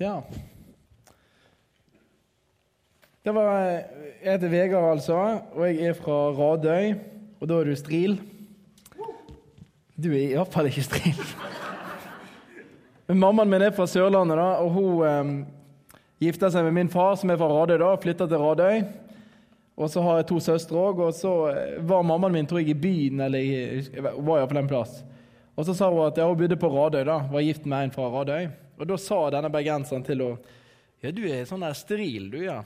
Ja. Det var, jeg heter Vegard, altså, og jeg er fra Radøy. Og da er du stril. Du er iallfall ikke stril. Men mammaen min er fra Sørlandet, da, og hun um, gifta seg med min far, som er fra Radøy, da, flytta til Radøy. Og så har jeg to søstre òg, og så eh, var mammaen min tror jeg, i byen, eller i, var iallfall en plass. Og så sa hun at ja, hun bodde på Radøy, da, var gift med en fra Radøy. Og da sa denne bergenseren til henne Ja, du er sånn der steril, du, ja.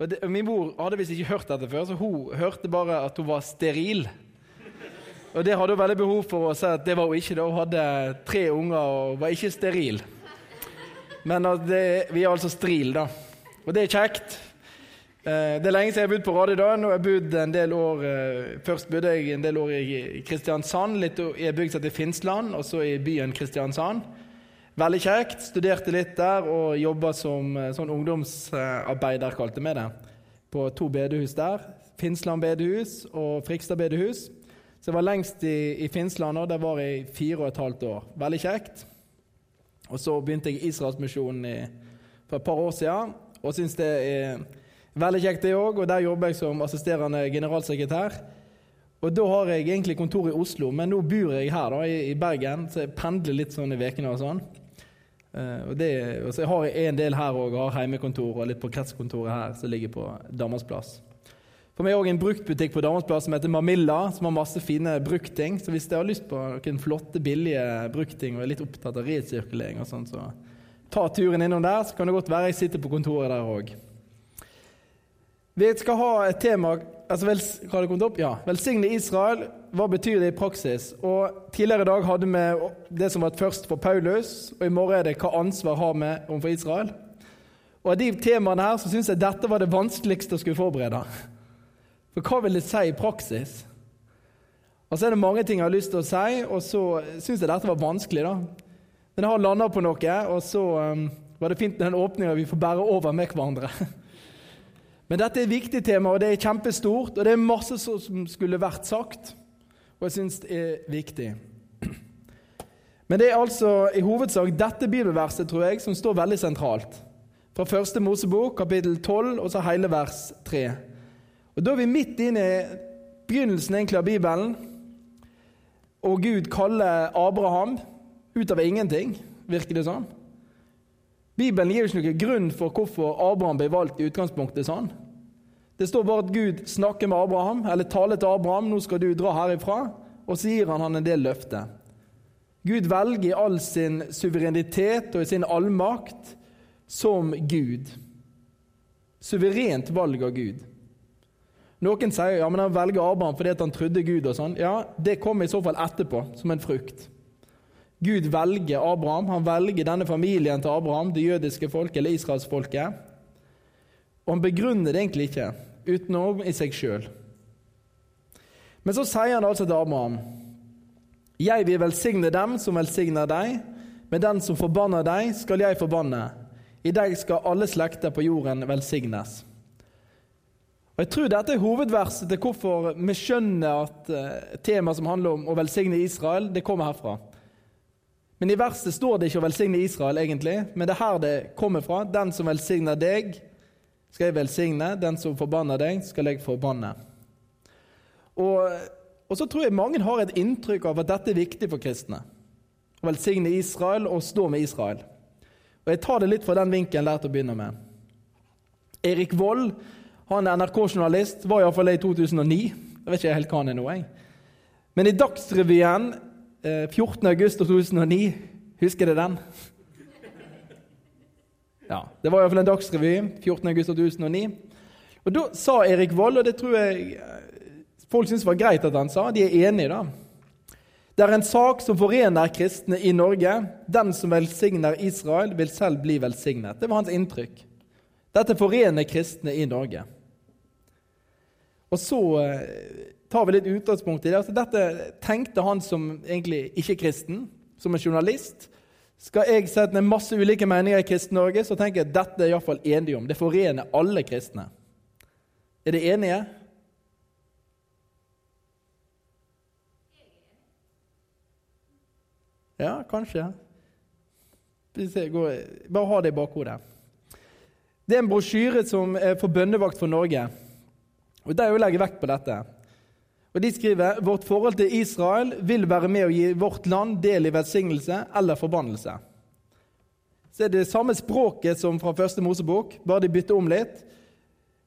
Og, det, Min mor hadde visst ikke hørt dette før, så hun hørte bare at hun var steril. Og det hadde hun veldig behov for å si at det var hun ikke. da Hun hadde tre unger og var ikke steril. Men det, vi er altså stril, da. Og det er kjekt. Eh, det er lenge siden jeg har bodd på Radio da. Nå har jeg bodd en del år eh, Først bodde jeg en del år i Kristiansand, litt i en bygd som heter Finnsland, og så i byen Kristiansand. Veldig kjekt. Studerte litt der og jobba som eh, sånn ungdomsarbeider, kalte vi det, på to bedehus der. Finnsland bedehus og Frikstad bedehus. Så jeg var lengst i, i Finnsland, og der var jeg fire og et halvt år. Veldig kjekt. Og så begynte jeg i Israelsmisjonen for et par år siden, og syns det er veldig kjekt, det òg. Og der jobber jeg som assisterende generalsekretær. Og da har jeg egentlig kontor i Oslo, men nå bor jeg her da, i, i Bergen, så jeg pendler litt sånn i ukene og sånn. Uh, og, det, og jeg har en del her òg, har heimekontor og litt på kretskontoret her, som ligger på Danmarksplass. For meg er òg en bruktbutikk på Danmarksplass som heter Mamilla, som har masse fine bruktting. Så hvis dere har lyst på noen flotte, billige bruktting og er litt opptatt av resirkulering og sånn, så ta turen innom der, så kan det godt være jeg sitter på kontoret der òg. Vi skal ha et tema altså vel, Har det kommet opp? Ja. Velsigne Israel. Hva betyr det i praksis? Og Tidligere i dag hadde vi det som var først for Paulus, og i morgen er det hva ansvar har vi overfor Israel. Og Av de temaene her så syns jeg dette var det vanskeligste å skulle forberede. For hva vil det si i praksis? Og så er det mange ting jeg har lyst til å si, og så syns jeg dette var vanskelig. da. Men jeg har landa på noe, og så um, var det fint med den åpninga vi får bære over med hverandre. Men dette er et viktig tema, og det er kjempestort, og det er masse som skulle vært sagt. Og jeg syns det er viktig. Men det er altså i hovedsak dette bibelverset tror jeg, som står veldig sentralt. Fra første Mosebok, kapittel 12, og så hele vers 3. Og Da er vi midt inne i begynnelsen egentlig av Bibelen, og Gud kaller Abraham ut av ingenting, virker det sånn. Bibelen gir jo ikke noen grunn for hvorfor Abraham ble valgt i utgangspunktet sånn. Det står bare at Gud snakker med Abraham, eller taler til Abraham 'Nå skal du dra herifra', og så gir han han en del løfter. Gud velger i all sin suverenitet og i sin allmakt som Gud. Suverent valg av Gud. Noen sier ja, men han velger Abraham fordi han trodde Gud. og sånn. Ja, Det kommer i så fall etterpå, som en frukt. Gud velger Abraham. Han velger denne familien til Abraham, det jødiske folket eller israelsfolket. Og han begrunner det egentlig ikke utenom i seg sjøl. Men så sier han altså til Abraham.: Jeg vil velsigne dem som velsigner deg, men den som forbanner deg, skal jeg forbanne. I deg skal alle slekter på jorden velsignes. Og Jeg tror dette er hovedverset til hvorfor vi skjønner at uh, temaet som handler om å velsigne Israel, det kommer herfra. Men i verset står det ikke å velsigne Israel, egentlig, men det er her det kommer fra. Den som velsigner deg, skal jeg velsigne. Den som forbanner deg, skal jeg forbanne. Og, og så tror jeg mange har et inntrykk av at dette er viktig for kristne. Å velsigne Israel og stå med Israel. Og Jeg tar det litt fra den vinkelen der til å begynne med. Erik Vold, han er NRK-journalist, var iallfall det i 2009. Jeg vet ikke helt hva han er nå. jeg. Men i Dagsrevyen 14.8.2009. Eh, Husker dere den? Ja, Det var iallfall en dagsrevy 14.8.2009. Og Da sa Erik Vold, og det tror jeg eh, folk syntes var greit at han sa, de er enige, da. Det er en sak som forener kristne i Norge. Den som velsigner Israel, vil selv bli velsignet. Det var hans inntrykk. Dette forener kristne i Norge. Og så eh, tar vi litt utgangspunkt i det. Altså, dette tenkte han som egentlig ikke-kristen, som en journalist. Skal jeg sette ned masse ulike meninger i Kristen-Norge, så tenker jeg at dette er iallfall enige om. Det forener alle kristne. Er dere enige? Ja, kanskje. Bare ha det i bakhodet. Det er en brosjyre som er for bønnevakt for Norge. Og De legger vekt på dette. Og De skriver vårt forhold til Israel vil være med å gi vårt land del i velsignelse eller forbannelse. Så er det samme språket som fra første Mosebok, bare de bytter om litt.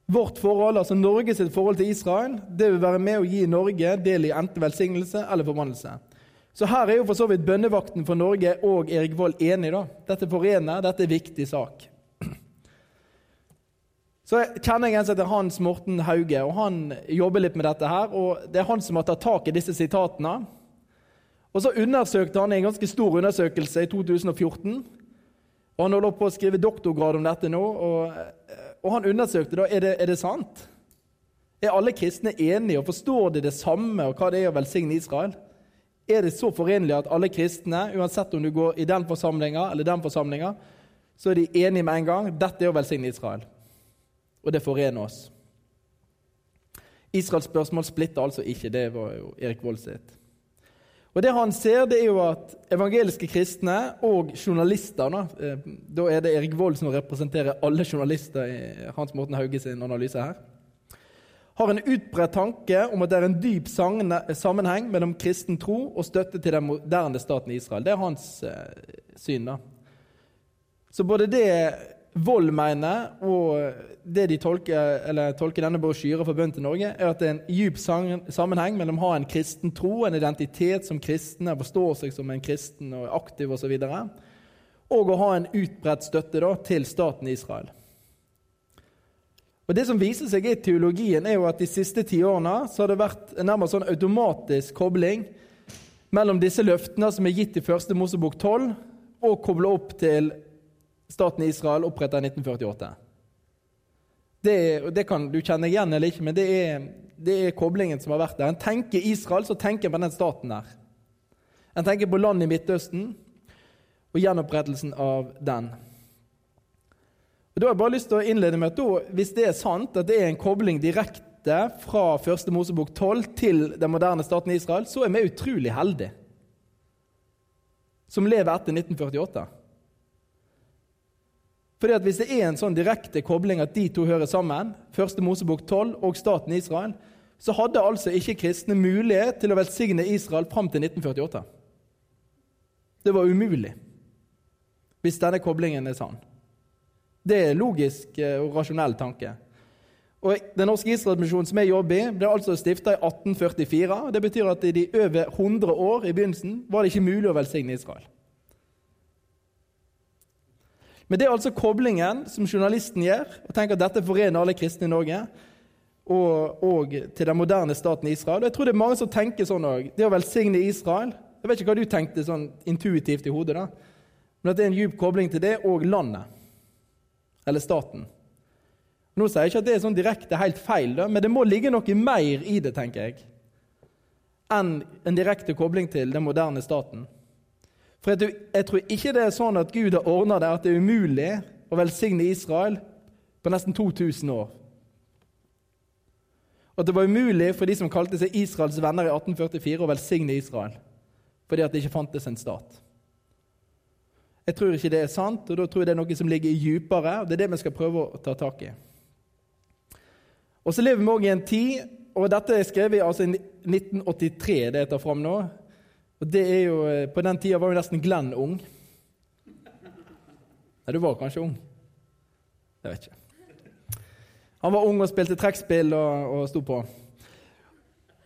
Vårt forhold, altså Norges forhold til Israel, det vil være med å gi Norge del i enten velsignelse eller forbannelse. Så her er jo for så vidt bønnevakten for Norge og Erik Vold enig. da. Dette forener, dette er en viktig sak. Så jeg kjenner jeg en som heter Hans Morten Hauge, og han jobber litt med dette. her, og Det er han som har tatt tak i disse sitatene. Og Så undersøkte han en ganske stor undersøkelse i 2014. og Han holder på å skrive doktorgrad om dette nå. og, og Han undersøkte da, er det er det sant. Er alle kristne enige og forstår de det samme og hva det er å velsigne Israel? er det så forenlig at alle kristne, uansett om du går i den forsamlinga eller den forsamlinga, så er de enige med en gang dette er å velsigne Israel. Og det forener oss. Israels spørsmål splitter altså ikke. Det var jo Erik Vold sitt. Og Det han ser, det er jo at evangeliske kristne og journalister Da, eh, da er det Erik Vold som representerer alle journalister i Hans Morten Hauge sin analyse her har en utbredt tanke om at det er en dyp sammenheng mellom kristen tro og støtte til den moderne staten Israel. Det er hans eh, syn. da. Så både det Vold mener, og det de tolker, tolker denne brosjyra for bønn til Norge, er at det er en djup sammenheng mellom å ha en kristen tro, en identitet som kristne, forstår seg som en kristen og aktiv osv., og, så og å ha en utbredt støtte da, til staten Israel. Og Det som viser seg i teologien, er jo at de siste tiårene så har det vært en nærmest sånn automatisk kobling mellom disse løftene som er gitt i første Mosebok 12, og kobla opp til staten Israel oppretta i 1948. Det, det, kan du kjenne igjen eller ikke, men det er, det er koblingen som har vært der. En tenker Israel, så tenker en på den staten der. En tenker på landet i Midtøsten og gjenopprettelsen av den. Og da har jeg bare lyst til å innlede med at da, Hvis det er sant at det er en kobling direkte fra første Mosebok 12 til den moderne staten Israel, så er vi utrolig heldige som lever etter 1948. Fordi at Hvis det er en sånn direkte kobling at de to hører sammen, første Mosebok 12 og staten Israel, så hadde altså ikke kristne mulighet til å velsigne Israel fram til 1948. Det var umulig hvis denne koblingen er sann. Det er logisk eh, og rasjonell tanke. Og Den norske Israelsmisjonen som jeg jobber i, ble altså stifta i 1844. Det betyr at i de over 100 år i begynnelsen var det ikke mulig å velsigne Israel. Men det er altså koblingen som journalisten gjør, og tenker at dette forener alle kristne i Norge og, og til den moderne staten Israel. Og jeg tror det er mange som tenker sånn òg. Det å velsigne Israel Jeg vet ikke hva du tenkte sånn intuitivt i hodet, da, men at det er en djup kobling til det og landet eller staten. Nå sier jeg ikke at det er sånn direkte helt feil, da, men det må ligge noe mer i det, tenker jeg, enn en direkte kobling til den moderne staten. For jeg, tror ikke det er sånn at Gud har ordna det at det er umulig å velsigne Israel på nesten 2000 år. Og at det var umulig for de som kalte seg Israels venner i 1844, å velsigne Israel fordi at det ikke fantes en stat. Jeg tror ikke det er sant, og da tror jeg det er noe som ligger dypere. og Det er det vi skal prøve å ta tak i. Og så lever vi òg i en tid, og dette er skrevet altså i 1983, det jeg tar fram nå. Og det er jo, eh, På den tida var jo nesten Glenn ung. Nei, du var kanskje ung? Jeg vet ikke. Han var ung og spilte trekkspill og, og sto på.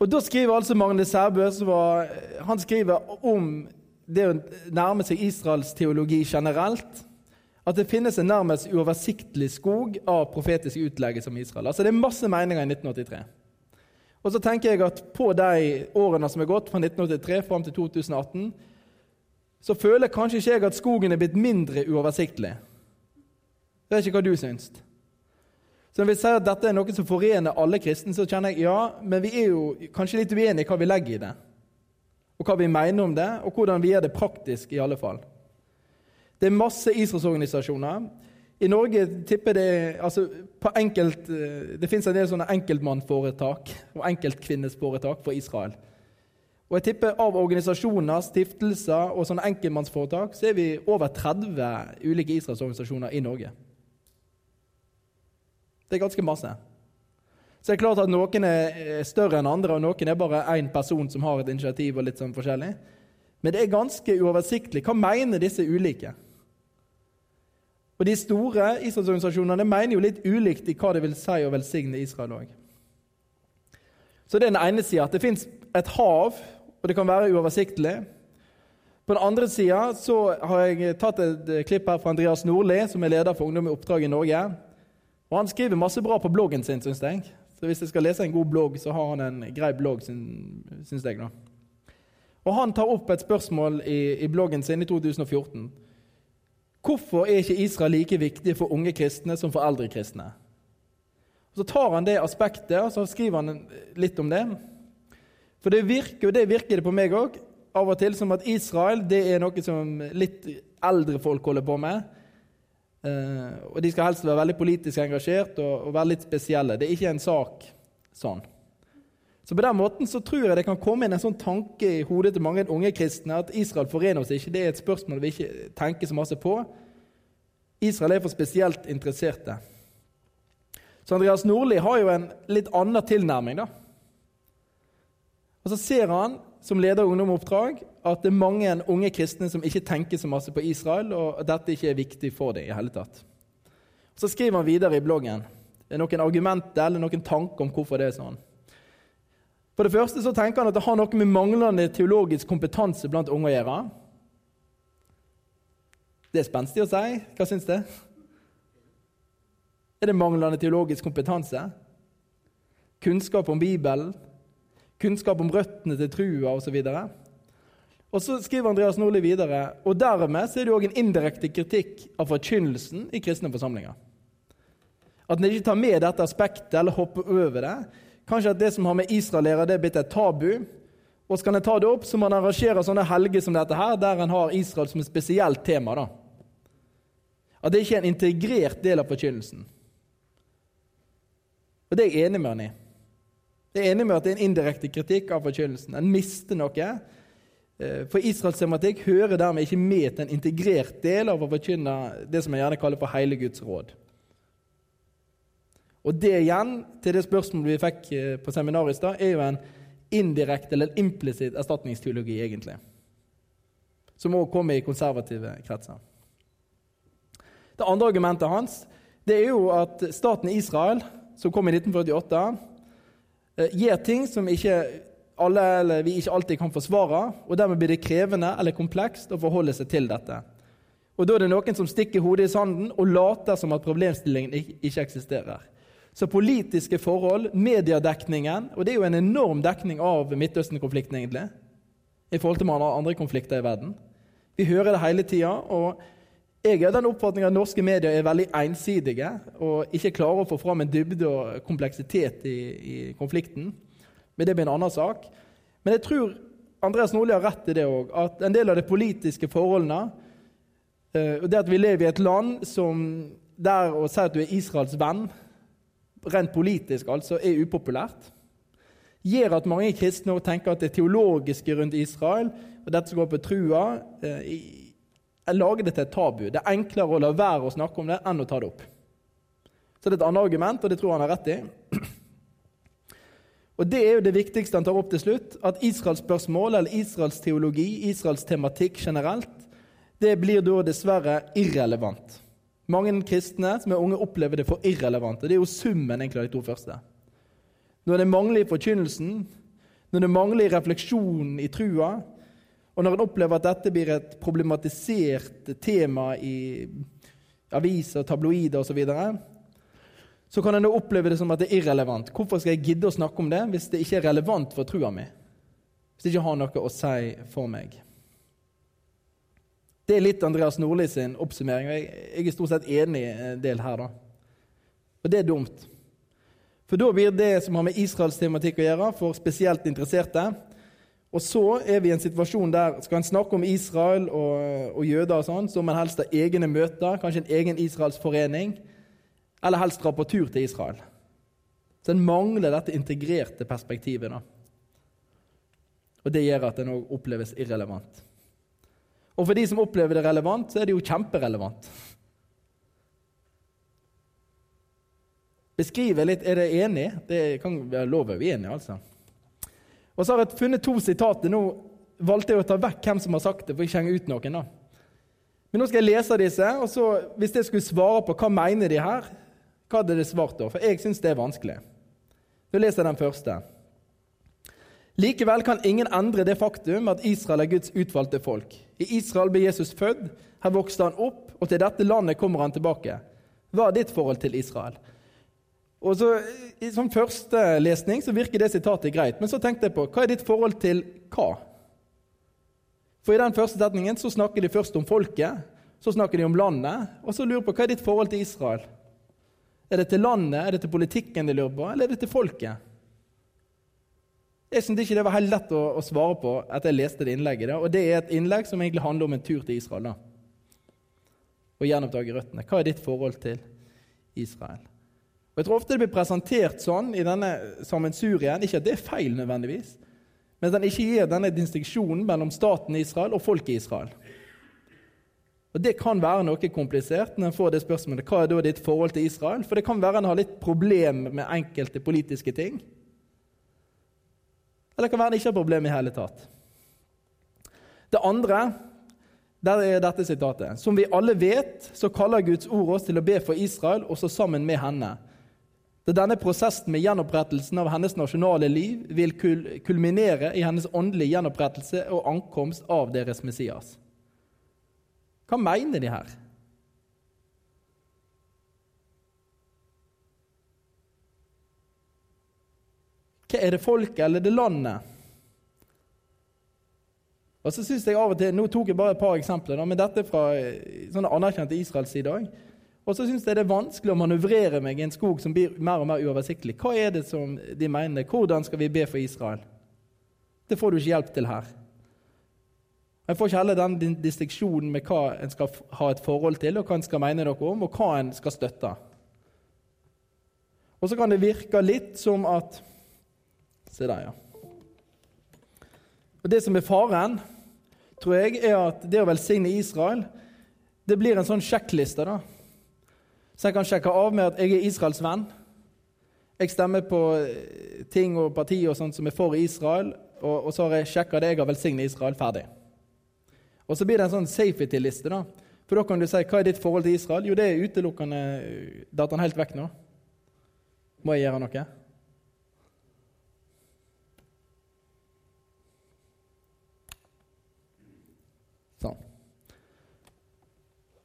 Og Da skriver altså Magne Sæbø han skriver om det å nærme seg Israels teologi generelt at det finnes en nærmest uoversiktlig skog av profetisk utlegge som Israel. Altså Det er masse meninger i 1983. Og så tenker jeg at På de årene som er gått, fra 1983 fram til 2018, så føler kanskje ikke jeg at skogen er blitt mindre uoversiktlig. Det er ikke hva du syns. Så når vi sier at dette er noe som forener alle kristne, så kjenner jeg ja, men vi er jo kanskje litt uenige i hva vi legger i det og hva vi mener om det, og hvordan vi gjør det praktisk, i alle fall. Det er masse Israelsorganisasjoner. I Norge tipper det altså på enkelt, eh, Det fins en del sånne enkeltmannforetak og enkeltkvinnesforetak for Israel. Og jeg tipper Av organisasjoner, stiftelser og sånne enkeltmannsforetak så er vi over 30 ulike Israelsorganisasjoner i Norge. Det er ganske masse. Så det er klart at Noen er større enn andre, og noen er bare én person som har et initiativ. og litt sånn forskjellig. Men det er ganske uoversiktlig. Hva mener disse ulike? Og De store Israelsorganisasjonene mener jo litt ulikt i hva det vil si å velsigne Israel òg. Så det er den ene sida, det fins et hav, og det kan være uoversiktlig. På den andre sida har jeg tatt et klipp her fra Andreas Nordli, som er leder for Ungdom i oppdrag i Norge. Og Han skriver masse bra på bloggen sin, syns jeg. Så hvis jeg skal lese en god blogg, så har han en grei blogg, syns jeg. da. Og Han tar opp et spørsmål i, i bloggen sin i 2014. Hvorfor er ikke Israel like viktig for unge kristne som for eldre kristne? Så tar han det aspektet og så skriver han litt om det. For det virker, og det virker det på meg òg, av og til som at Israel det er noe som litt eldre folk holder på med. Eh, og De skal helst være veldig politisk engasjert og, og, være litt spesielle. Det er ikke en sak sånn. Så På den måten så tror jeg det kan komme inn en sånn tanke i hodet til mange unge kristne at Israel forener oss ikke. Det er et spørsmål vi ikke tenker så masse på. Israel er for spesielt interesserte. Så Andreas Nordli har jo en litt annen tilnærming. da. Og Så ser han som leder ungdomsoppdrag, at det er mange unge kristne som ikke tenker så masse på Israel, og at dette ikke er viktig for dem i hele tatt. Så skriver han videre i bloggen det er noen argumenter eller noen tanker om hvorfor det er sånn. For det første så tenker han at det har noe med manglende teologisk kompetanse blant unge å gjøre. Det er spenstig å si. Hva syns du? Er det manglende teologisk kompetanse? Kunnskap om Bibelen? kunnskap om røttene til trua osv. Og så skriver Andreas Nordli videre og dermed så er det òg en indirekte kritikk av forkynnelsen i kristne forsamlinger. At en ikke tar med dette aspektet eller hopper over det. Kanskje at det som har med Israel å gjøre, det er blitt et tabu. Og skal en ta det opp, så må en arrangere sånne helger som dette her, der en har Israel som et spesielt tema. da. At det ikke er en integrert del av forkynnelsen. Og det er jeg enig med han i. Jeg er enig med at det er en indirekte kritikk av forkynnelsen. En mister noe. Eh, for Israels tematikk hører dermed ikke med til en integrert del av å forkynne det som jeg gjerne kaller for hele Guds råd. Og det igjen, til det spørsmålet vi fikk eh, på seminaret i stad, er jo en indirekte eller implisitt erstatningsteologi, egentlig. Som òg kommer i konservative kretser. Det andre argumentet hans det er jo at staten Israel, som kom i 1948 gir ting som ikke alle vi ikke alltid kan forsvare, og dermed blir det krevende eller komplekst å forholde seg til dette. Og Da er det noen som stikker hodet i sanden og later som at problemstillingen ikke eksisterer. Så politiske forhold, mediedekningen Og det er jo en enorm dekning av Midtøsten-konflikten, egentlig, i forhold til mange andre konflikter i verden. Vi hører det hele tida. Og jeg har den oppfatning at norske medier er veldig ensidige og ikke klarer å få fram en dybde og kompleksitet i, i konflikten. Men det blir en annen sak. Men jeg tror Andreas Nordli har rett i det òg, at en del av de politiske forholdene og Det at vi lever i et land som der å si at du er Israels venn, rent politisk altså, er upopulært, gjør at mange kristne tenker at det teologiske rundt Israel og dette som går på trua, jeg lager det til et tabu. Det er enklere å la være å snakke om det enn å ta det opp. Så det er et annet argument, og det tror han har rett i. Og Det er jo det viktigste han tar opp til slutt, at Israels spørsmål, eller Israels teologi, Israels tematikk generelt, det blir da dessverre irrelevant. Mange kristne som er unge, opplever det for irrelevant. og Det er jo summen egentlig av de to første. Når det mangler i forkynnelsen, når det mangler i refleksjonen i trua, og når en opplever at dette blir et problematisert tema i aviser, tabloider osv., så, videre, så kan en oppleve det som at det er irrelevant. Hvorfor skal jeg gidde å snakke om det hvis det ikke er relevant for trua mi? Hvis det ikke har noe å si for meg? Det er litt Andreas Nordli sin oppsummering. og Jeg er stort sett enig i en del her. da. Og det er dumt. For da blir det som har med Israels tematikk å gjøre, for spesielt interesserte, og så er vi i en situasjon der skal en snakke om Israel og, og jøder, og sånn, så må en helst ha egne møter, kanskje en egen israelsforening, eller helst dra på tur til Israel. Så en mangler dette integrerte perspektivet. da. Og det gjør at en òg oppleves irrelevant. Og for de som opplever det relevant, så er det jo kjemperelevant. Beskriver litt Er dere enig? Det kan være lov å være uenig, altså. Og så har jeg funnet to sitater. Nå valgte jeg å ta vekk hvem som har sagt det, for ikke henge ut noen. da. Men nå skal jeg lese disse, og så, hvis jeg skulle svare på hva mener de her, hva hadde det svart da? For jeg syns det er vanskelig. Nå leser jeg den første. Likevel kan ingen endre det faktum at Israel er Guds utvalgte folk. I Israel ble Jesus født, her vokste han opp, og til dette landet kommer han tilbake. Hva er ditt forhold til Israel? Og så, I Som første lesning så virker det sitatet greit, men så tenkte jeg på hva er ditt forhold til hva? For i den første setningen så snakker de først om folket, så snakker de om landet, og så lurer på hva er ditt forhold til Israel? Er det til landet, er det til politikken de lurer på, eller er det til folket? Jeg syntes ikke det var helt lett å, å, svare på etter jeg leste det innlegget. Da. Og det er et innlegg som egentlig handler om en tur til Israel. da. Og gjenoppdage røttene. Hva er ditt forhold til Israel? Og Jeg tror ofte det blir presentert sånn i denne sammensurien, ikke at det er feil nødvendigvis, men at den ikke gir denne distinksjonen mellom staten Israel og folket Israel. Og Det kan være noe komplisert når en får det spørsmålet hva er da ditt forhold til Israel. For det kan være en har litt problem med enkelte politiske ting. Eller det kan være han ikke har problem i hele tatt. Det andre der er dette sitatet. Som vi alle vet, så kaller Guds ord oss til å be for Israel, også sammen med henne. Da denne prosessen med gjenopprettelsen av hennes nasjonale liv vil kulminere i hennes åndelige gjenopprettelse og ankomst av deres Messias. Hva mener de her? Hva er det folket eller det landet? Og så synes jeg av og til, Nå tok jeg bare et par eksempler, men dette er fra eh, sånne anerkjente Israels side òg. Og så syns jeg det er vanskelig å manøvrere meg i en skog som blir mer og mer uoversiktlig. Hva er det som de mener? Hvordan skal vi be for Israel? Det får du ikke hjelp til her. Jeg får ikke heller den distriksjonen med hva en skal ha et forhold til, og hva en skal mene noe om, og hva en skal støtte. Og så kan det virke litt som at Se der, ja. Og Det som er faren, tror jeg, er at det å velsigne Israel, det blir en sånn sjekkliste. da. Så jeg kan sjekke av med at jeg er Israels venn. Jeg stemmer på eh, ting og partier og sånt som er for Israel, og, og så har jeg sjekka det jeg har velsignet Israel. Ferdig. Og så blir det en sånn safety-liste. da. For da kan du si hva er ditt forhold til Israel? Jo, det er utelukkende Datt han helt vekk nå. Må jeg gjøre noe? Sånn.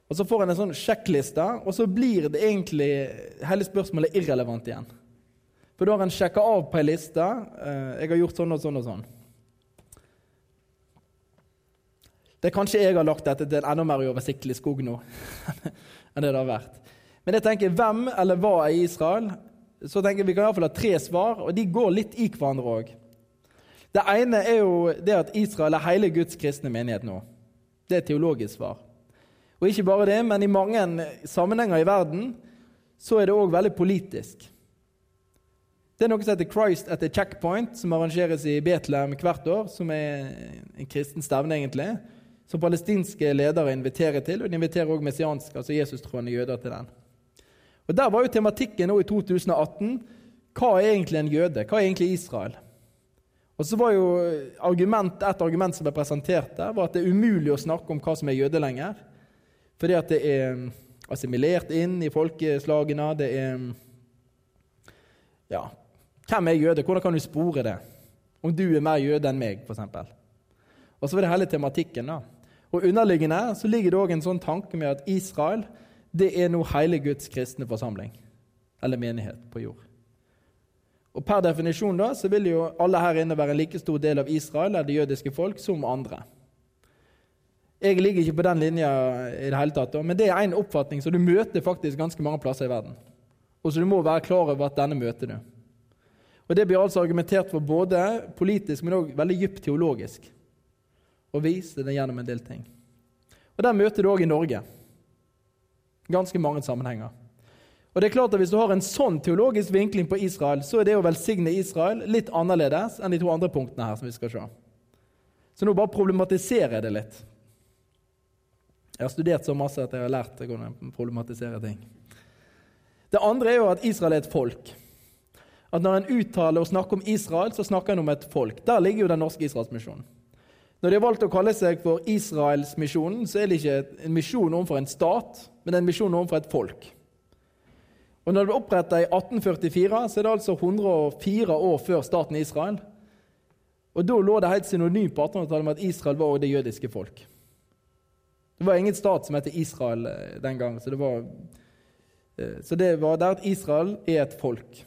Og Så får en en sånn sjekkliste, og så blir det egentlig hele spørsmålet irrelevant igjen. For da har en sjekka av på ei liste. Eh, 'Jeg har gjort sånn og sånn og sånn'. Det er kanskje jeg har lagt dette til en enda mer uoversiktlig skog nå enn det det har vært. Men jeg tenker, hvem eller hva er Israel? Så tenker jeg Vi kan iallfall ha tre svar, og de går litt i hverandre òg. Det ene er jo det at Israel er hele Guds kristne menighet nå. Det er et teologisk svar. Og ikke bare det, men i mange sammenhenger i verden så er det òg veldig politisk. Det er noe som heter Christ at a Checkpoint, som arrangeres i Betlehem hvert år. Som er en kristen stevne, egentlig. Som palestinske ledere inviterer til. Og de inviterer òg messianske, altså Jesus-troende jøder til den. Og Der var jo tematikken nå i 2018 hva er egentlig en jøde? Hva er egentlig Israel? Og så var jo argument, Et argument som ble presentert der, var at det er umulig å snakke om hva som er jøde lenger. Fordi at det er mm, assimilert inn i folkeslagene. Det er mm, Ja, hvem er jøde? Hvordan kan du spore det? Om du er mer jøde enn meg, f.eks. Og så var det hele tematikken. da. Og Underliggende så ligger det òg en sånn tanke med at Israel det er nå hele Guds kristne forsamling, eller menighet, på jord. Og Per definisjon da, så vil jo alle her inne være en like stor del av Israel eller det jødiske folk som andre. Jeg ligger ikke på den linja i det hele tatt, men det er en oppfatning som du møter faktisk ganske mange plasser i verden. Og så du må være klar over at denne møter du. Og Det blir altså argumentert for både politisk, men òg veldig dypt teologisk. Og viser det gjennom en del ting. Og Der møter du òg i Norge. Ganske mange sammenhenger. Og det er klart at Hvis du har en sånn teologisk vinkling på Israel, så er det å velsigne Israel litt annerledes enn de to andre punktene her. som vi skal se. Så nå bare problematiserer jeg det litt. Jeg har studert så masse at jeg har lært å problematisere ting. Det andre er jo at Israel er et folk. At Når en uttaler og snakker om Israel, så snakker en om et folk. Der ligger jo den norske Israelsmisjonen. Når de har valgt å kalle seg for Israelsmisjonen, så er det ikke en misjon overfor en stat, men en misjon overfor et folk. Og Når det ble oppretta i 1844, så er det altså 104 år før staten Israel. Og Da lå det helt synonymt på 1800-tallet med at Israel var det jødiske folk. Det var ingen stat som het Israel eh, den gang, så det var, eh, så det var der at Israel er et folk.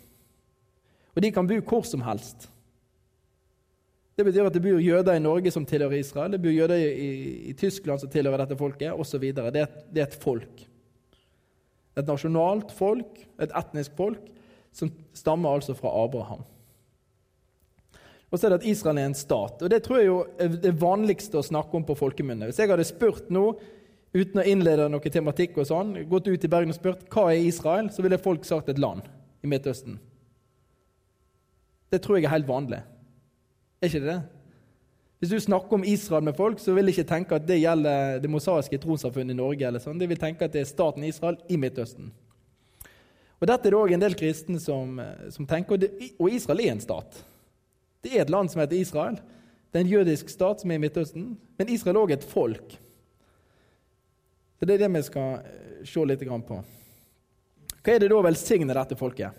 Og de kan bo hvor som helst. Det betyr at det bor jøder i Norge som tilhører Israel, det bor jøder i, i Tyskland som tilhører dette folket, osv. Det, er det er et folk. Et nasjonalt folk, et etnisk folk, som stammer altså fra Abraham. Og så er det at Israel er en stat. Og Det tror jeg jo er det vanligste å snakke om på folkemunne. Hvis jeg hadde spurt nå, uten å innlede noe tematikk, og sånn, gått ut i Bergen og spurt hva er Israel, så ville folk sagt et land i Midtøsten. Det tror jeg er helt vanlig. Er ikke det det? Hvis du snakker om Israel med folk, så vil de ikke tenke at det gjelder det mosaiske trossamfunnet i Norge. eller sånn. De vil tenke at det er staten Israel i Midtøsten. Og Dette er det òg en del kristne som, som tenker. Og Israel er en stat. Det er et land som heter Israel. Det er en jødisk stat som er i Midtøsten. Men Israel er òg et folk. Så Det er det vi skal eh, se litt på. Hva er det da å velsigne dette folket?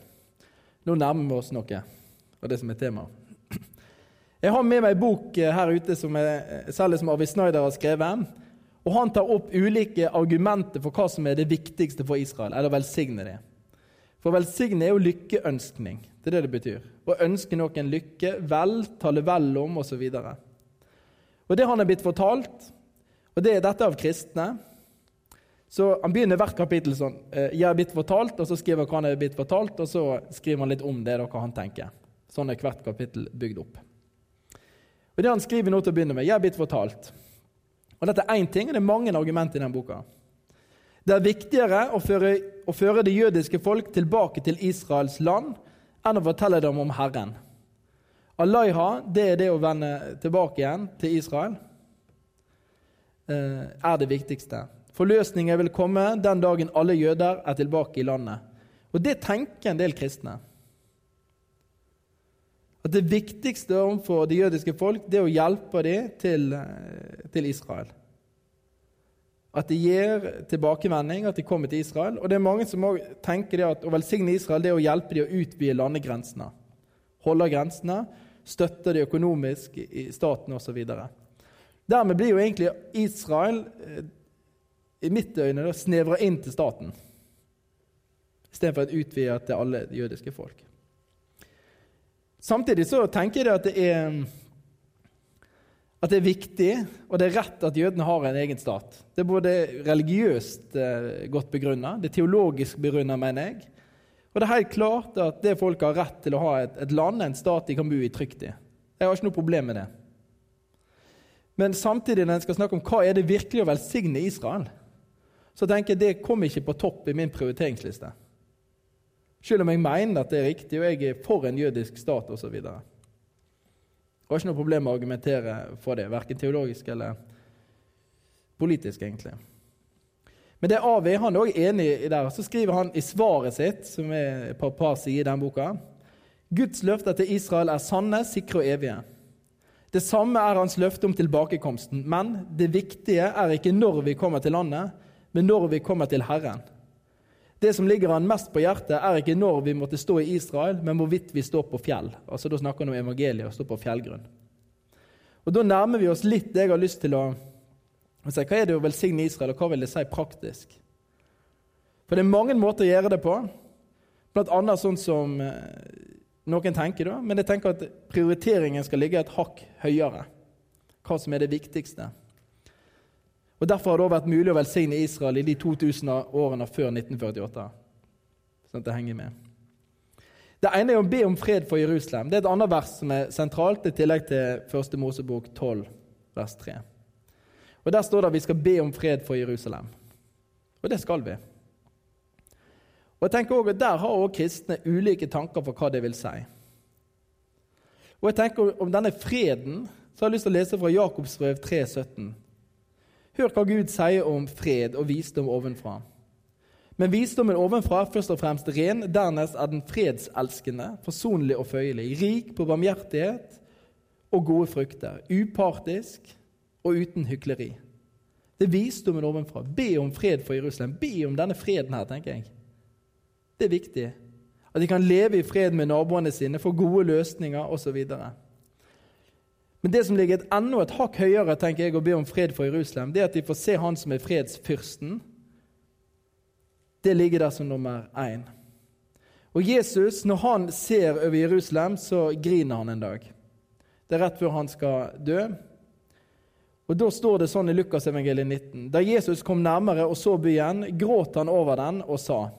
Nå nærmer vi oss noe av det som er temaet. Jeg har med meg en bok eh, her ute som jeg eh, selger som Arvid Snyder har skrevet. og Han tar opp ulike argumenter for hva som er det viktigste for Israel, eller å velsigne det. For velsigne er jo lykkeønskning. Det er det det betyr. Å ønske noen lykke, vel, tale vel om, osv. Og, og det han er blitt fortalt, og det er dette av kristne så Han begynner hvert kapittel sånn eh, 'Jeg er blitt fortalt', og så skriver han hva han er blitt fortalt, og så skriver han litt om det, da, hva han tenker. Sånn er hvert kapittel bygd opp. Og Det han skriver nå til å begynne med, 'Jeg er blitt fortalt'. Og Dette er én ting, og det er mange argumenter i den boka. Det er viktigere å føre, å føre det jødiske folk tilbake til Israels land enn å fortelle dem om Herren. Alaiha, det er det å vende tilbake igjen til Israel, eh, er det viktigste. Forløsningen vil komme den dagen alle jøder er tilbake i landet. Og det tenker en del kristne. At det viktigste overfor det jødiske folk det er å hjelpe dem til, eh, til Israel. At de gir tilbakevending, at de kommer til Israel. Og det er mange som også tenker at å velsigne Israel det er å hjelpe dem å utvide landegrensene. Holde grensene, støtte dem økonomisk i staten osv. Dermed blir jo egentlig Israel eh, i mitt øyne snevra inn til staten, istedenfor å utvide til alle jødiske folk. Samtidig så tenker jeg at det er at det er viktig og det er rett at jødene har en egen stat. Det er både religiøst eh, godt begrunna, det er teologisk begrunna, mener jeg. Og det er helt klart at det folket har rett til å ha et, et land, en stat de kan bo i trygt i. Jeg har ikke noe problem med det. Men samtidig, når en skal snakke om hva er det virkelig å velsigne Israel, så tenker jeg det kommer ikke på topp i min prioriteringsliste. Selv om jeg mener at det er riktig, og jeg er for en jødisk stat osv. Jeg har ikke noe problem med å argumentere for det, verken teologisk eller politisk, egentlig. Men det er Avi han er også enig i der. Så skriver han i svaret sitt, som er et et par sider i den boka, Guds løfter til Israel er sanne, sikre og evige. Det samme er hans løfte om tilbakekomsten, men det viktige er ikke når vi kommer til landet, men når vi kommer til Herren. Det som ligger han mest på hjertet, er ikke når vi måtte stå i Israel, men hvorvidt vi står på fjell. Altså Da snakker han om evangeliet, og står på fjellgrunn. Og Da nærmer vi oss litt det jeg har lyst til å, si. Hva er det å velsigne Israel, og hva vil det si praktisk? For det er mange måter å gjøre det på, blant annet sånn som eh, noen tenker, da. Men jeg tenker at prioriteringen skal ligge et hakk høyere. Hva som er det viktigste. Og Derfor har det også vært mulig å velsigne Israel i de 2000 årene før 1948. Sånn at det henger med. Det ene er å be om fred for Jerusalem. Det er et annet vers som er sentralt, i tillegg til 1. Mosebok 12, vers 3. Og Der står det at vi skal be om fred for Jerusalem. Og det skal vi. Og jeg tenker også at Der har også kristne ulike tanker for hva det vil si. Og jeg tenker om denne freden så har jeg lyst til å lese fra Jakobs brev 3,17. Hør hva Gud sier om fred og visdom ovenfra. Men visdommen ovenfra er først og fremst ren, dernest er den fredselskende, forsonlig og føyelig, rik på barmhjertighet og gode frukter, upartisk og uten hykleri. Det er visdommen ovenfra. Be om fred for Jerusalem. Be om denne freden her, tenker jeg. Det er viktig. At de kan leve i fred med naboene sine, få gode løsninger osv. Men det som ligger et enda et hakk høyere tenker jeg, å be om fred for Jerusalem, det er at de får se han som er fredsfyrsten. Det ligger der som nummer én. Og Jesus, når han ser over Jerusalem, så griner han en dag. Det er rett før han skal dø. Og Da står det sånn i Lukasevangeliet 19.: Da Jesus kom nærmere og så byen, gråt han over den og sa:"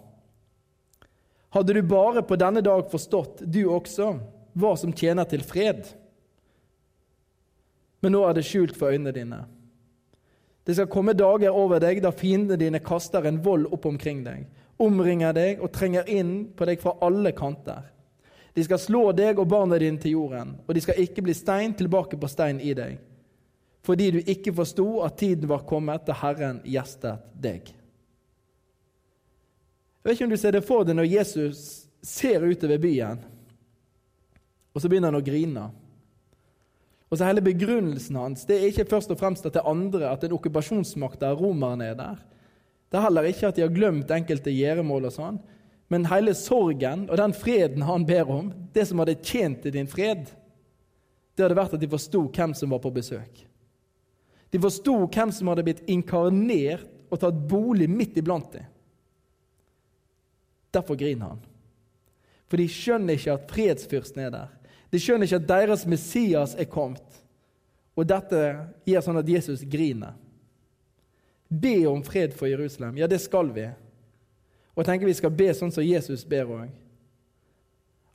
Hadde du bare på denne dag forstått, du også, hva som tjener til fred? Men nå er det skjult for øynene dine. Det skal komme dager over deg da fiendene dine kaster en vold opp omkring deg, omringer deg og trenger inn på deg fra alle kanter. De skal slå deg og barna dine til jorden, og de skal ikke bli stein tilbake på stein i deg fordi du ikke forsto at tiden var kommet da Herren gjestet deg. Jeg vet ikke om du ser det for deg når Jesus ser utover byen, og så begynner han å grine. Og så Hele begrunnelsen hans det er ikke først og fremst at det andre, at en okkupasjonsmakt av romerne er der. Det er heller ikke at de har glemt enkelte gjøremål, og sånn, men hele sorgen og den freden han ber om, det som hadde tjent til din fred, det hadde vært at de forsto hvem som var på besøk. De forsto hvem som hadde blitt inkarnert og tatt bolig midt iblant dem. Derfor griner han. For de skjønner ikke at fredsfyrsten er der. De skjønner ikke at deres Messias er kommet. Og dette gjør sånn at Jesus griner. Be om fred for Jerusalem. Ja, det skal vi. Og jeg tenker vi skal be sånn som Jesus ber òg.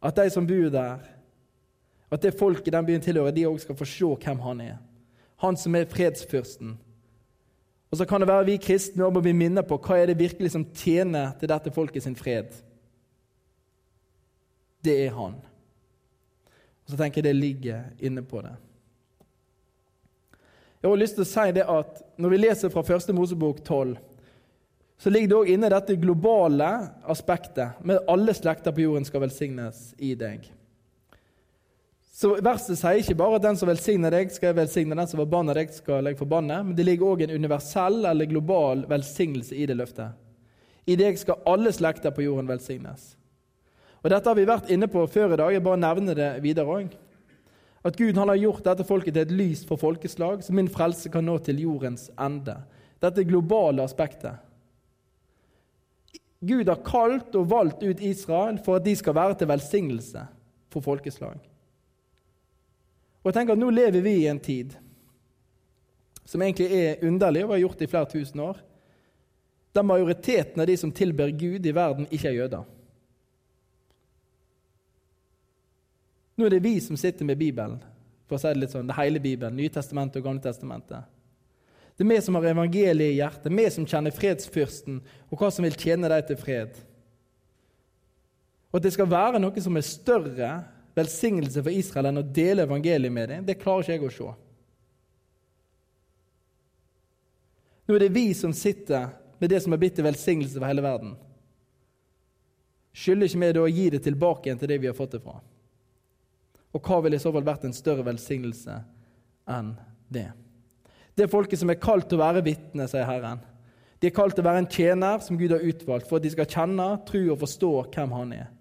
At de som bor der, at det folket den byen tilhører, de òg skal få se hvem han er han som er fredsfyrsten. Og så kan det være vi kristne må bli minnet på hva er det virkelig som tjener til dette folket sin fred. Det er han. Og så tenker jeg det ligger inne på det. Jeg har lyst til å si det at Når vi leser fra første Mosebok 12, så ligger det òg inne dette globale aspektet med at alle slekter på jorden skal velsignes i deg. Så Verset sier ikke bare at den som velsigner deg, skal velsigne, den som forbanner deg, skal jeg forbanne, men det ligger òg en universell eller global velsignelse i det løftet. I deg skal alle slekter på jorden velsignes. Og Dette har vi vært inne på før i dag, jeg bare nevner det videre òg. At Gud har gjort dette folket til et lys for folkeslag, så min frelse kan nå til jordens ende. Dette globale aspektet. Gud har kalt og valgt ut Israel for at de skal være til velsignelse for folkeslag. Og jeg tenker at Nå lever vi i en tid som egentlig er underlig og har gjort det i flere tusen år, der majoriteten av de som tilber Gud i verden, ikke er jøder. Nå er det vi som sitter med Bibelen, for å si det litt sånn, det hele Bibelen, Nytestamentet og Gamle testamentet. Det er vi som har evangeliet i hjertet, vi som kjenner fredsfyrsten og hva som vil tjene deg til fred. Og at det skal være noe som er større velsignelse for Israel enn å dele evangeliet med dem, det klarer ikke jeg å se. Nå er det vi som sitter med det som er blitt til velsignelse for hele verden. Skylder ikke vi da å gi det tilbake igjen til det vi har fått det fra? Og hva ville i så fall vært en større velsignelse enn det? Det er folket som er kalt til å være vitne, sier Herren. De er kalt til å være en tjener som Gud har utvalgt for at de skal kjenne, tro og forstå hvem Han er.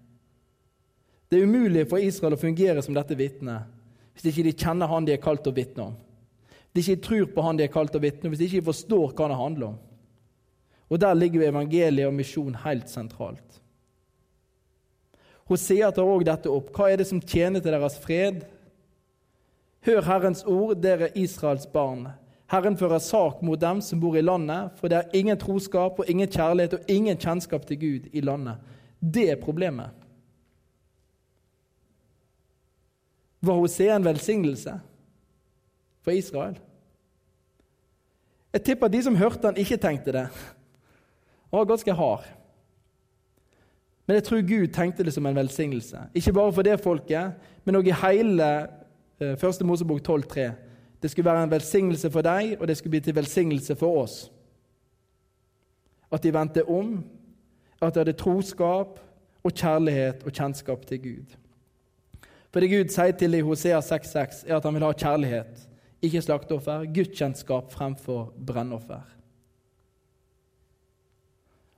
Det er umulig for Israel å fungere som dette vitnet hvis ikke de kjenner han de er kalt til å vitne om. Hvis de ikke tror på han de er kalt til å vitne om, hvis de ikke forstår hva det handler om. Og Der ligger jo evangeliet og misjon helt sentralt. Hosea tar òg dette opp. Hva er det som tjener til deres fred? Hør Herrens ord, dere Israels barn. Herren fører sak mot dem som bor i landet, for det er ingen troskap og ingen kjærlighet og ingen kjennskap til Gud i landet. Det er problemet. Var Hosea en velsignelse for Israel? Jeg tipper at de som hørte han ikke tenkte det. Han var ganske hard. Men jeg tror Gud tenkte det som en velsignelse. Ikke bare for det folket, men òg i hele 1. Eh, Mosebok 12,3. Det skulle være en velsignelse for deg, og det skulle bli til velsignelse for oss. At de vendte om, at de hadde troskap og kjærlighet og kjennskap til Gud. For det Gud sier til i Hosea 6,6, er at han vil ha kjærlighet, ikke slakteoffer, gudskjennskap fremfor brennoffer.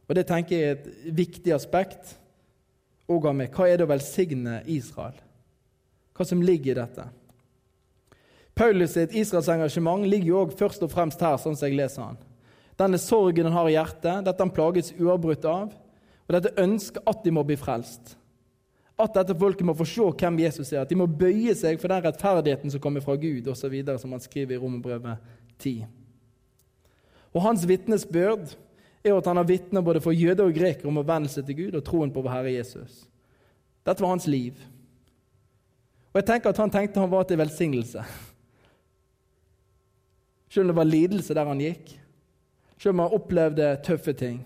Og Det tenker jeg er et viktig aspekt òg av meg. Hva er det å velsigne Israel? Hva som ligger i dette? Paulus sitt Israels engasjement ligger jo også først og fremst her, sånn som jeg leser han. Denne sorgen han har i hjertet, dette han plages uavbrutt av, og dette ønsket at de må bli frelst. At dette folket må få se hvem Jesus er, at de må bøye seg for den rettferdigheten som kommer fra Gud, osv., som han skriver i Romerbrevet 10. Og Hans vitnesbyrd er at han har vitner både for jøder og grekere om å venne seg til Gud og troen på vår Herre Jesus. Dette var hans liv. Og jeg tenker at Han tenkte han var til velsignelse. Selv om det var lidelse der han gikk, selv om han opplevde tøffe ting.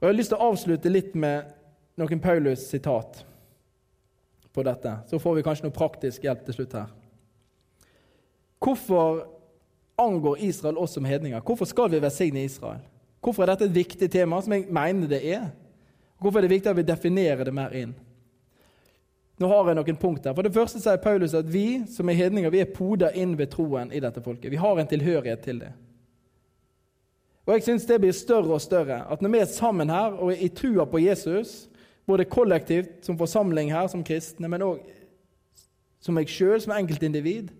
Og Jeg har lyst til å avslutte litt med noen Paulus-sitat på dette. Så får vi kanskje noe praktisk hjelp til slutt her. Hvorfor angår Israel oss som hedninger? Hvorfor skal vi velsigne Israel? Hvorfor er dette et viktig tema, som jeg mener det er? Hvorfor er det viktig at vi definerer det mer inn? Nå har jeg noen punkter. For det første sier Paulus at vi som er hedninger, vi er poda inn ved troen i dette folket. Vi har en tilhørighet til det. Og jeg syns det blir større og større. At når vi er sammen her og er i trua på Jesus, både kollektivt som forsamling her som kristne, men òg som meg sjøl, som enkeltindivid,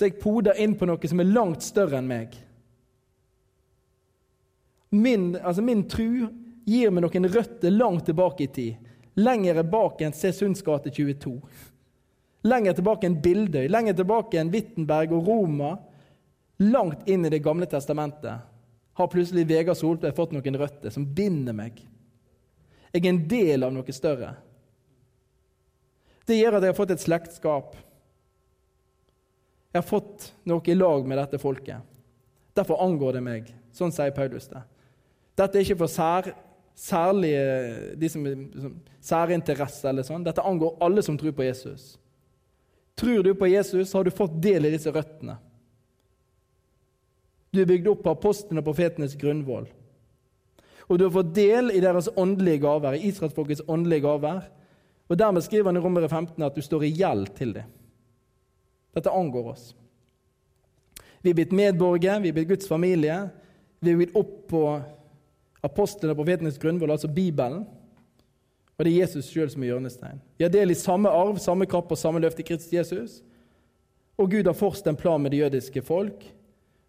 så jeg poder inn på noe som er langt større enn meg. Min, altså min tru gir meg noen røtter langt tilbake i tid. Lenger bak enn Sesunds gate 22. Lenger tilbake enn Bildøy, lenger tilbake enn Wittenberg og Roma. Langt inn i Det gamle testamentet har plutselig Vegard Solberg fått noen røtter som binder meg. Jeg er en del av noe større. Det gjør at jeg har fått et slektskap. Jeg har fått noe i lag med dette folket. Derfor angår det meg. Sånn sier Paulus det. Dette er ikke for sær, særlige de som, som, særinteresse eller sånn. Dette angår alle som tror på Jesus. Tror du på Jesus, har du fått del i disse røttene. Du er bygd opp på apostlene og profetenes grunnvoll. Og du har fått del i deres åndelige gaver, i israelsfolkets åndelige gaver. Og Dermed skriver han i Rommeret 15 at du står i gjeld til dem. Dette angår oss. Vi er blitt medborgere, vi er blitt Guds familie. Vi er blitt opp på apostlene og profetenes grunnvoll, altså Bibelen. Og det er Jesus sjøl som er hjørnestein. Vi har del i samme arv, samme kropp og samme løft i Kristus Jesus. Og Gud har forst en plan med det jødiske folk.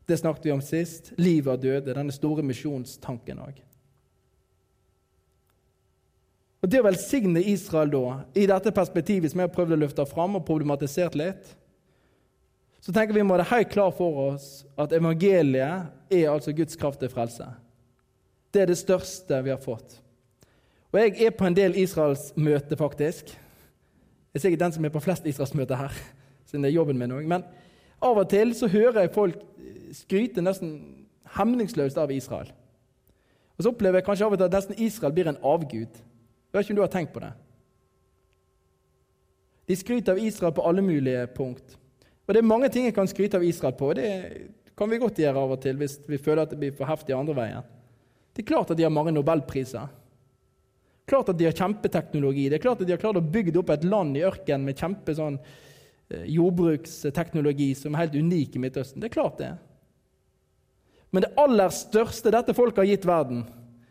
Det snakket vi om sist. Livet og døde. Denne store misjonstanken òg. Og Det å velsigne Israel da, i dette perspektivet som jeg har prøvd å løfte fram og problematisert litt, så tenker vi må ha det helt klart for oss at evangeliet er altså Guds kraft til frelse. Det er det største vi har fått. Og Jeg er på en del Israelsmøter, faktisk. Jeg er sikkert den som er på flest Israelsmøter her, siden det er jobben min òg. Men av og til så hører jeg folk skryte nesten hemningsløst av Israel. Og så opplever jeg kanskje av og til at nesten Israel blir en avgud. Jeg vet ikke om du har tenkt på det? De skryter av Israel på alle mulige punkt. Og det er mange ting jeg kan skryte av Israel på. og Det kan vi godt gjøre av og til hvis vi føler at det blir for heftig andre veien. Det er klart at de har mange nobelpriser. Klart at de har kjempeteknologi. Det er klart at de har klart å bygge opp et land i ørkenen med kjempe sånn, eh, jordbruksteknologi som er helt unik i Midtøsten. Det er klart det. Men det aller største dette folket har gitt verden,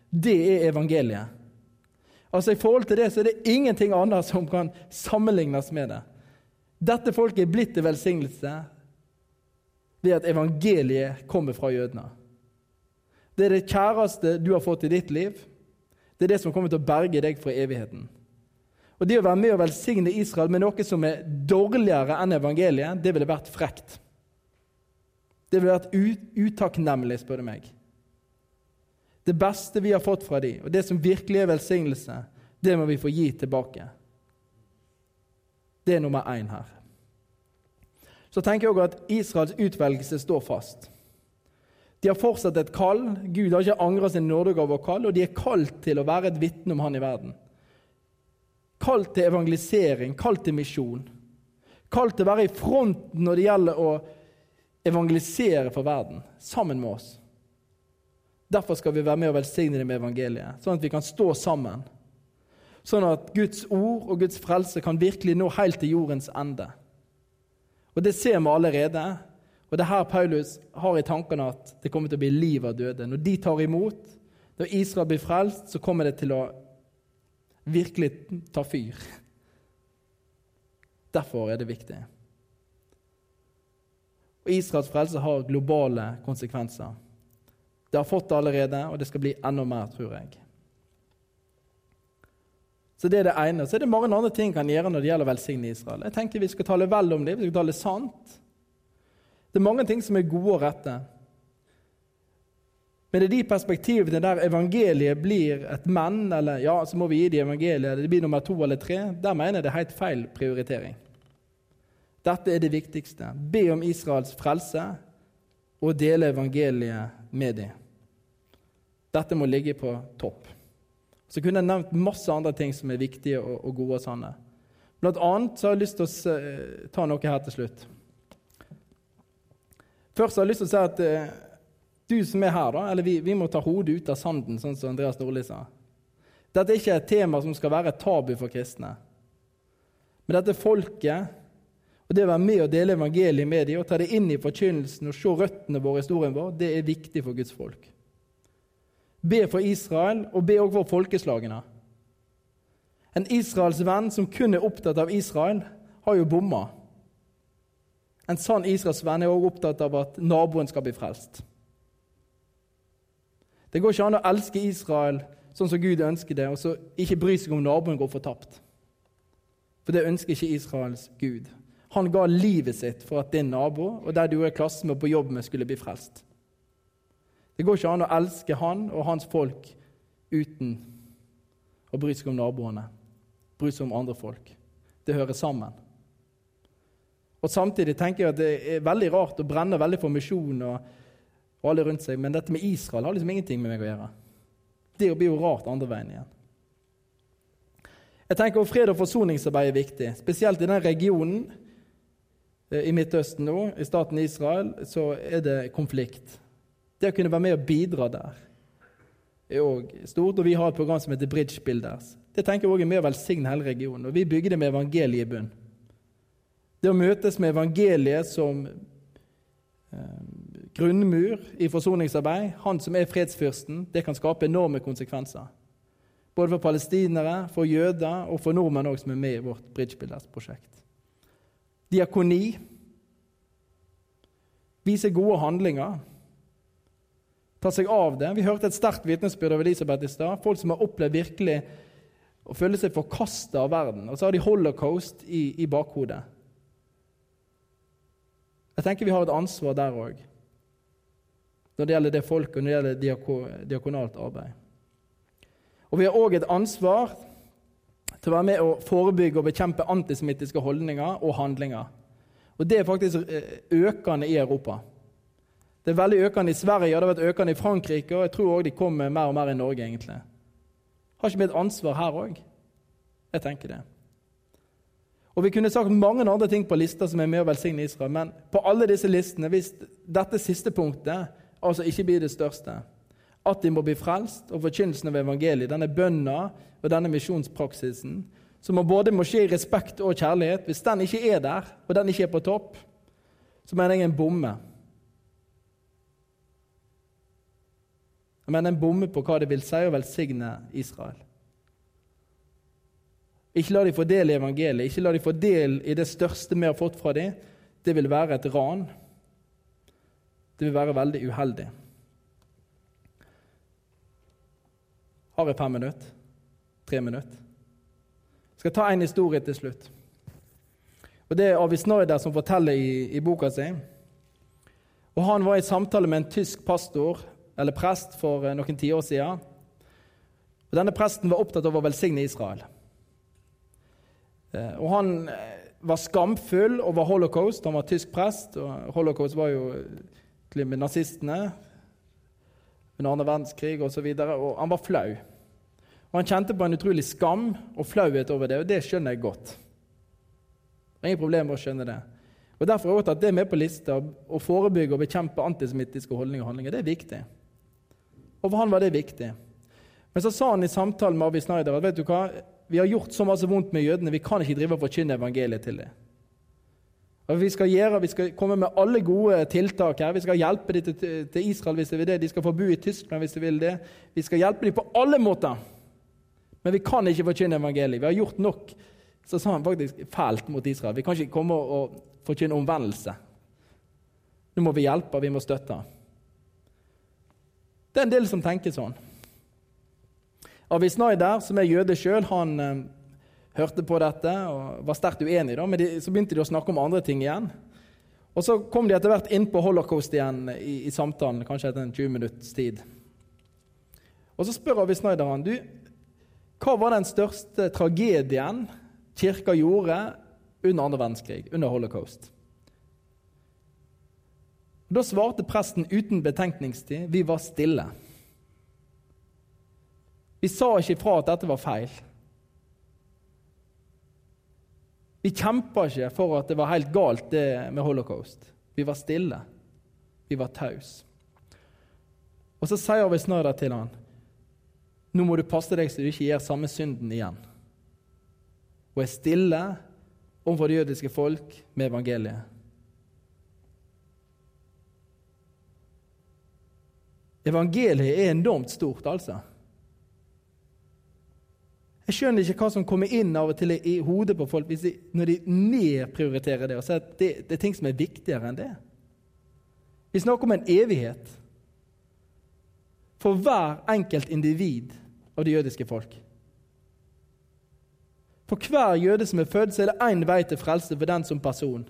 det er evangeliet. Altså I forhold til det så er det ingenting annet som kan sammenlignes med det. Dette folket er blitt til velsignelse ved at evangeliet kommer fra jødene. Det er det kjæreste du har fått i ditt liv. Det er det som kommer til å berge deg fra evigheten. Og Det å være med og velsigne Israel med noe som er dårligere enn evangeliet, det ville vært frekt. Det ville vært utakknemlig, spør du meg. Det beste vi har fått fra dem, og det som virkelig er velsignelse, det må vi få gi tilbake. Det er nummer én her. Så tenker jeg også at Israels utvelgelse står fast. De har fortsatt et kall. Gud har ikke angra sin nådegave og kall, og de er kalt til å være et vitne om Han i verden. Kalt til evangelisering, kalt til misjon. Kalt til å være i fronten når det gjelder å evangelisere for verden, sammen med oss. Derfor skal vi være med og velsigne dem med evangeliet, sånn at vi kan stå sammen. Sånn at Guds ord og Guds frelse kan virkelig nå helt til jordens ende. Og Det ser vi allerede. Og det er her Paulus har i tankene at det kommer til å bli liv av døde. Når de tar imot, når Israel blir frelst, så kommer det til å virkelig ta fyr. Derfor er det viktig. Og Israels frelse har globale konsekvenser. Det har fått det allerede, og det skal bli enda mer, tror jeg. Så Det er det ene. Så er det mange andre ting kan gjøre når det gjelder å velsigne Israel. Jeg tenker Vi skal tale vel om det, vi skal tale sant. Det er mange ting som er gode og rette. Men det er de perspektivene der evangeliet blir et menn, eller ja, så må vi gi de evangeliet, det blir nummer to eller tre, der mener jeg det er helt feil prioritering. Dette er det viktigste. Be om Israels frelse og dele evangeliet med dem. Dette må ligge på topp. Så kunne jeg nevnt masse andre ting som er viktige og, gode og sanne. Blant annet så har jeg lyst til å uh, ta noe her til slutt. Først har jeg lyst til å si at uh, du som er her, da, eller vi, vi, må ta hodet ut av sanden, sånn som Andreas Nordli sa. Dette er ikke et tema som skal være et tabu for kristne. Men dette folket og Det å være med og dele evangeliet med dem og ta det inn i forkynnelsen og se røttene våre historien vår, det er viktig for Guds folk. Be for Israel, og be også for folkeslagene. En Israels venn som kun er opptatt av Israel, har jo bomma. En sann Israels venn er også opptatt av at naboen skal bli frelst. Det går ikke an å elske Israel sånn som Gud ønsker det, og så ikke bry seg om naboen går fortapt. For det ønsker ikke Israels Gud. Han ga livet sitt for at din nabo og der du er i klasse med på jobb med, skulle bli frelst. Det går ikke an å elske han og hans folk uten å bry seg om naboene, bry seg om andre folk. Det hører sammen. Og Samtidig tenker jeg at det er veldig rart å brenne veldig for misjon og, og, alle rundt seg, men dette med Israel har liksom ingenting med meg å gjøre. Det blir jo rart andre veien igjen. Jeg tenker at Fred- og forsoningsarbeid er viktig, spesielt i den regionen eh, i Midtøsten nå, i staten Israel, så er det konflikt. Det å kunne være med og bidra der er òg stort. Og vi har et program som heter Bridge Builders. Det tenker jeg også er med å velsigne hele regionen. Og vi bygger det med evangeliet i bunn. Det å møtes med evangeliet som eh, grunnmur i forsoningsarbeid, han som er fredsfyrsten, det kan skape enorme konsekvenser. Både for palestinere, for jøder og for nordmenn også, som er med i vårt Bridge Builders-prosjekt. Diakoni. Vise gode handlinger ta seg av det. Vi hørte et sterkt vitnesbyrd av Elisabeth i stad. Folk som har opplevd virkelig å føle seg forkasta av verden. Og så har de holocaust i, i bakhodet. Jeg tenker vi har et ansvar der òg, når det gjelder det folket og når det gjelder diako, diakonalt arbeid. Og vi har òg et ansvar til å være med å forebygge og bekjempe antisemittiske holdninger og handlinger. Og Det er faktisk eh, økende i Europa. Det er veldig økende i Sverige, og det har vært økende i Frankrike, og jeg tror òg de kommer mer og mer i Norge, egentlig. Har ikke vi et ansvar her òg? Jeg tenker det. Og Vi kunne sagt mange andre ting på lista som er med å velsigne Israel, men på alle disse listene, hvis dette siste punktet altså ikke blir det største, at de må bli frelst, og forkynnelsen av evangeliet, denne bønna og denne misjonspraksisen, som både må skje i respekt og kjærlighet Hvis den ikke er der, og den ikke er på topp, så mener jeg en bomme. Men en bommer på hva det vil si å velsigne Israel. Ikke la de få del i evangeliet, ikke la de få del i det største vi har fått fra dem. Det vil være et ran. Det vil være veldig uheldig. Har jeg fem minutter? Tre minutter? Jeg skal ta en historie til slutt. Og Det er Avi Snyder som forteller i, i boka si. Og Han var i samtale med en tysk pastor eller prest for eh, noen tiår siden. Og denne presten var opptatt av å velsigne Israel. Eh, og Han eh, var skamfull over holocaust. Han var tysk prest, og holocaust var jo med nazistene under andre verdenskrig osv. Han var flau. Og Han kjente på en utrolig skam og flauhet over det, og det skjønner jeg godt. Ingen problem med å skjønne det. Og Derfor har jeg tatt det med på lista. Å forebygge og bekjempe antisemittiske holdninger og handlinger. Det er viktig. Og for han var det viktig. Men så sa han i samtalen med Avi Snyder at vet du hva, vi har gjort så masse vondt med jødene, vi kan ikke drive og forkynne evangeliet til dem. Vi skal, gjøre, vi skal komme med alle gode tiltak her. Vi skal hjelpe dem til, til Israel hvis de vil det. De skal få bo i Tyskland hvis de vil det. Vi skal hjelpe dem på alle måter. Men vi kan ikke forkynne evangeliet. Vi har gjort nok så sa han faktisk fælt mot Israel. Vi kan ikke komme og forkynne omvendelse. Nå må vi hjelpe, vi må støtte. Det er en del som tenker sånn. Avi Snyder, som er jøde sjøl, han eh, hørte på dette og var sterkt uenig. Da, men de, så begynte de å snakke om andre ting igjen. Og Så kom de etter hvert inn på holocaust igjen i, i samtalen, kanskje etter en 20 minutts tid. Og Så spør Avi Snyder han, du, hva var den største tragedien kirka gjorde under andre verdenskrig, under holocaust? Da svarte presten uten betenkningstid vi var stille. Vi sa ikke ifra at dette var feil. Vi kjempa ikke for at det var helt galt, det med holocaust. Vi var stille. Vi var tause. Og så sier vi snart til han, nå må du passe deg så du ikke gjør samme synden igjen. Og er stille overfor det jødiske folk med evangeliet. Evangeliet er enormt stort, altså. Jeg skjønner ikke hva som kommer inn av og til i hodet på folk de, når de nedprioriterer det og sier at det, det, er ting som er viktigere enn det. Vi snakker om en evighet for hver enkelt individ av det jødiske folk. For hver jøde som er født, så er det én vei til frelse for den som person.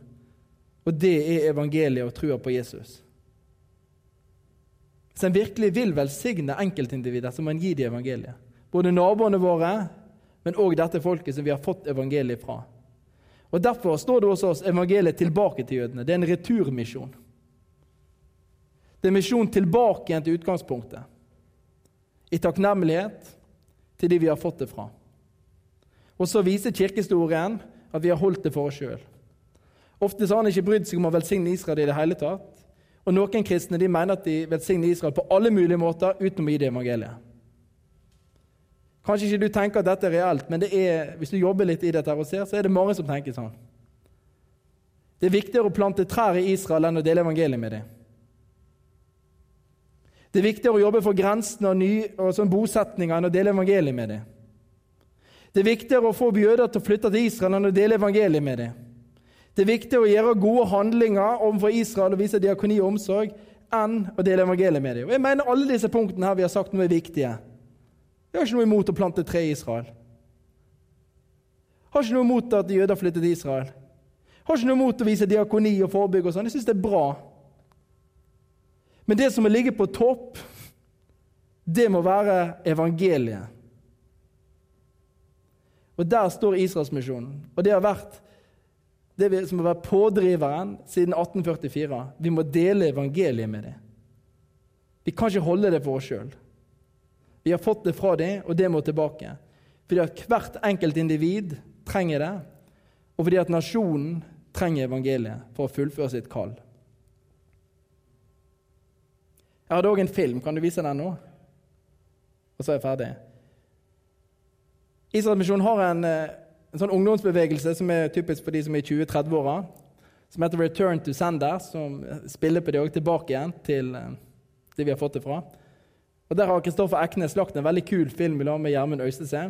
Og det er evangeliet og trua på Jesus. Hvis en virkelig vil velsigne enkeltindivider, så må en gi dem evangeliet. Både naboene våre, men òg dette folket som vi har fått evangeliet fra. Og Derfor står det hos oss evangeliet tilbake til jødene. Det er en returmisjon. Det er misjon tilbake igjen til utgangspunktet. I takknemlighet til de vi har fått det fra. Og så viser kirkehistorien at vi har holdt det for oss sjøl. Ofte har han ikke brydd seg om å velsigne Israel i det hele tatt. Og noen kristne de mener at de velsigner Israel på alle mulige måter utenom gi det evangeliet. Kanskje ikke du tenker at dette er reelt, men er, hvis du jobber litt i dette og ser, så er det mange som tenker sånn. Det er viktigere å plante trær i Israel enn å dele evangeliet med dem. Det er viktigere å jobbe for grensene og, og sånn bosetninger enn å dele evangeliet med dem. Det er viktigere å få jøder til å flytte til Israel enn å dele evangeliet med dem. Det er viktigere å gjøre gode handlinger overfor Israel og vise diakoni og omsorg enn å dele evangeliet med dem. Og jeg mener Alle disse punktene her vi har sagt nå er viktige. Jeg har ikke noe imot å plante tre i Israel. Jeg har ikke noe imot at jøder flytter til Israel. Jeg har ikke noe imot å vise diakoni og forebygge og sånn. Jeg syns det er bra. Men det som må ligge på topp, det må være evangeliet. Og der står Israelsmisjonen. Og det har vært det som har vært pådriveren siden 1844. Vi må dele evangeliet med dem. Vi kan ikke holde det for oss sjøl. Vi har fått det fra dem, og det må tilbake. Fordi at hvert enkelt individ trenger det, og fordi at nasjonen trenger evangeliet for å fullføre sitt kall. Jeg hadde òg en film. Kan du vise den nå? Og så er jeg ferdig. Israelsmisjonen har en, eh, en, sånn ungdomsbevegelse som er typisk for de som er i 20-30-åra, som heter Return to Sender, som spiller på det òg tilbake igjen til eh, det vi har fått det fra. Og Der har Kristoffer Eknes lagt en veldig kul film i lag med Gjermund Øystese.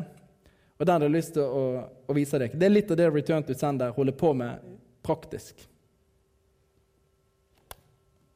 Og Den har jeg lyst til å, å, vise deg. Det er litt av det Return to Sender holder på med praktisk.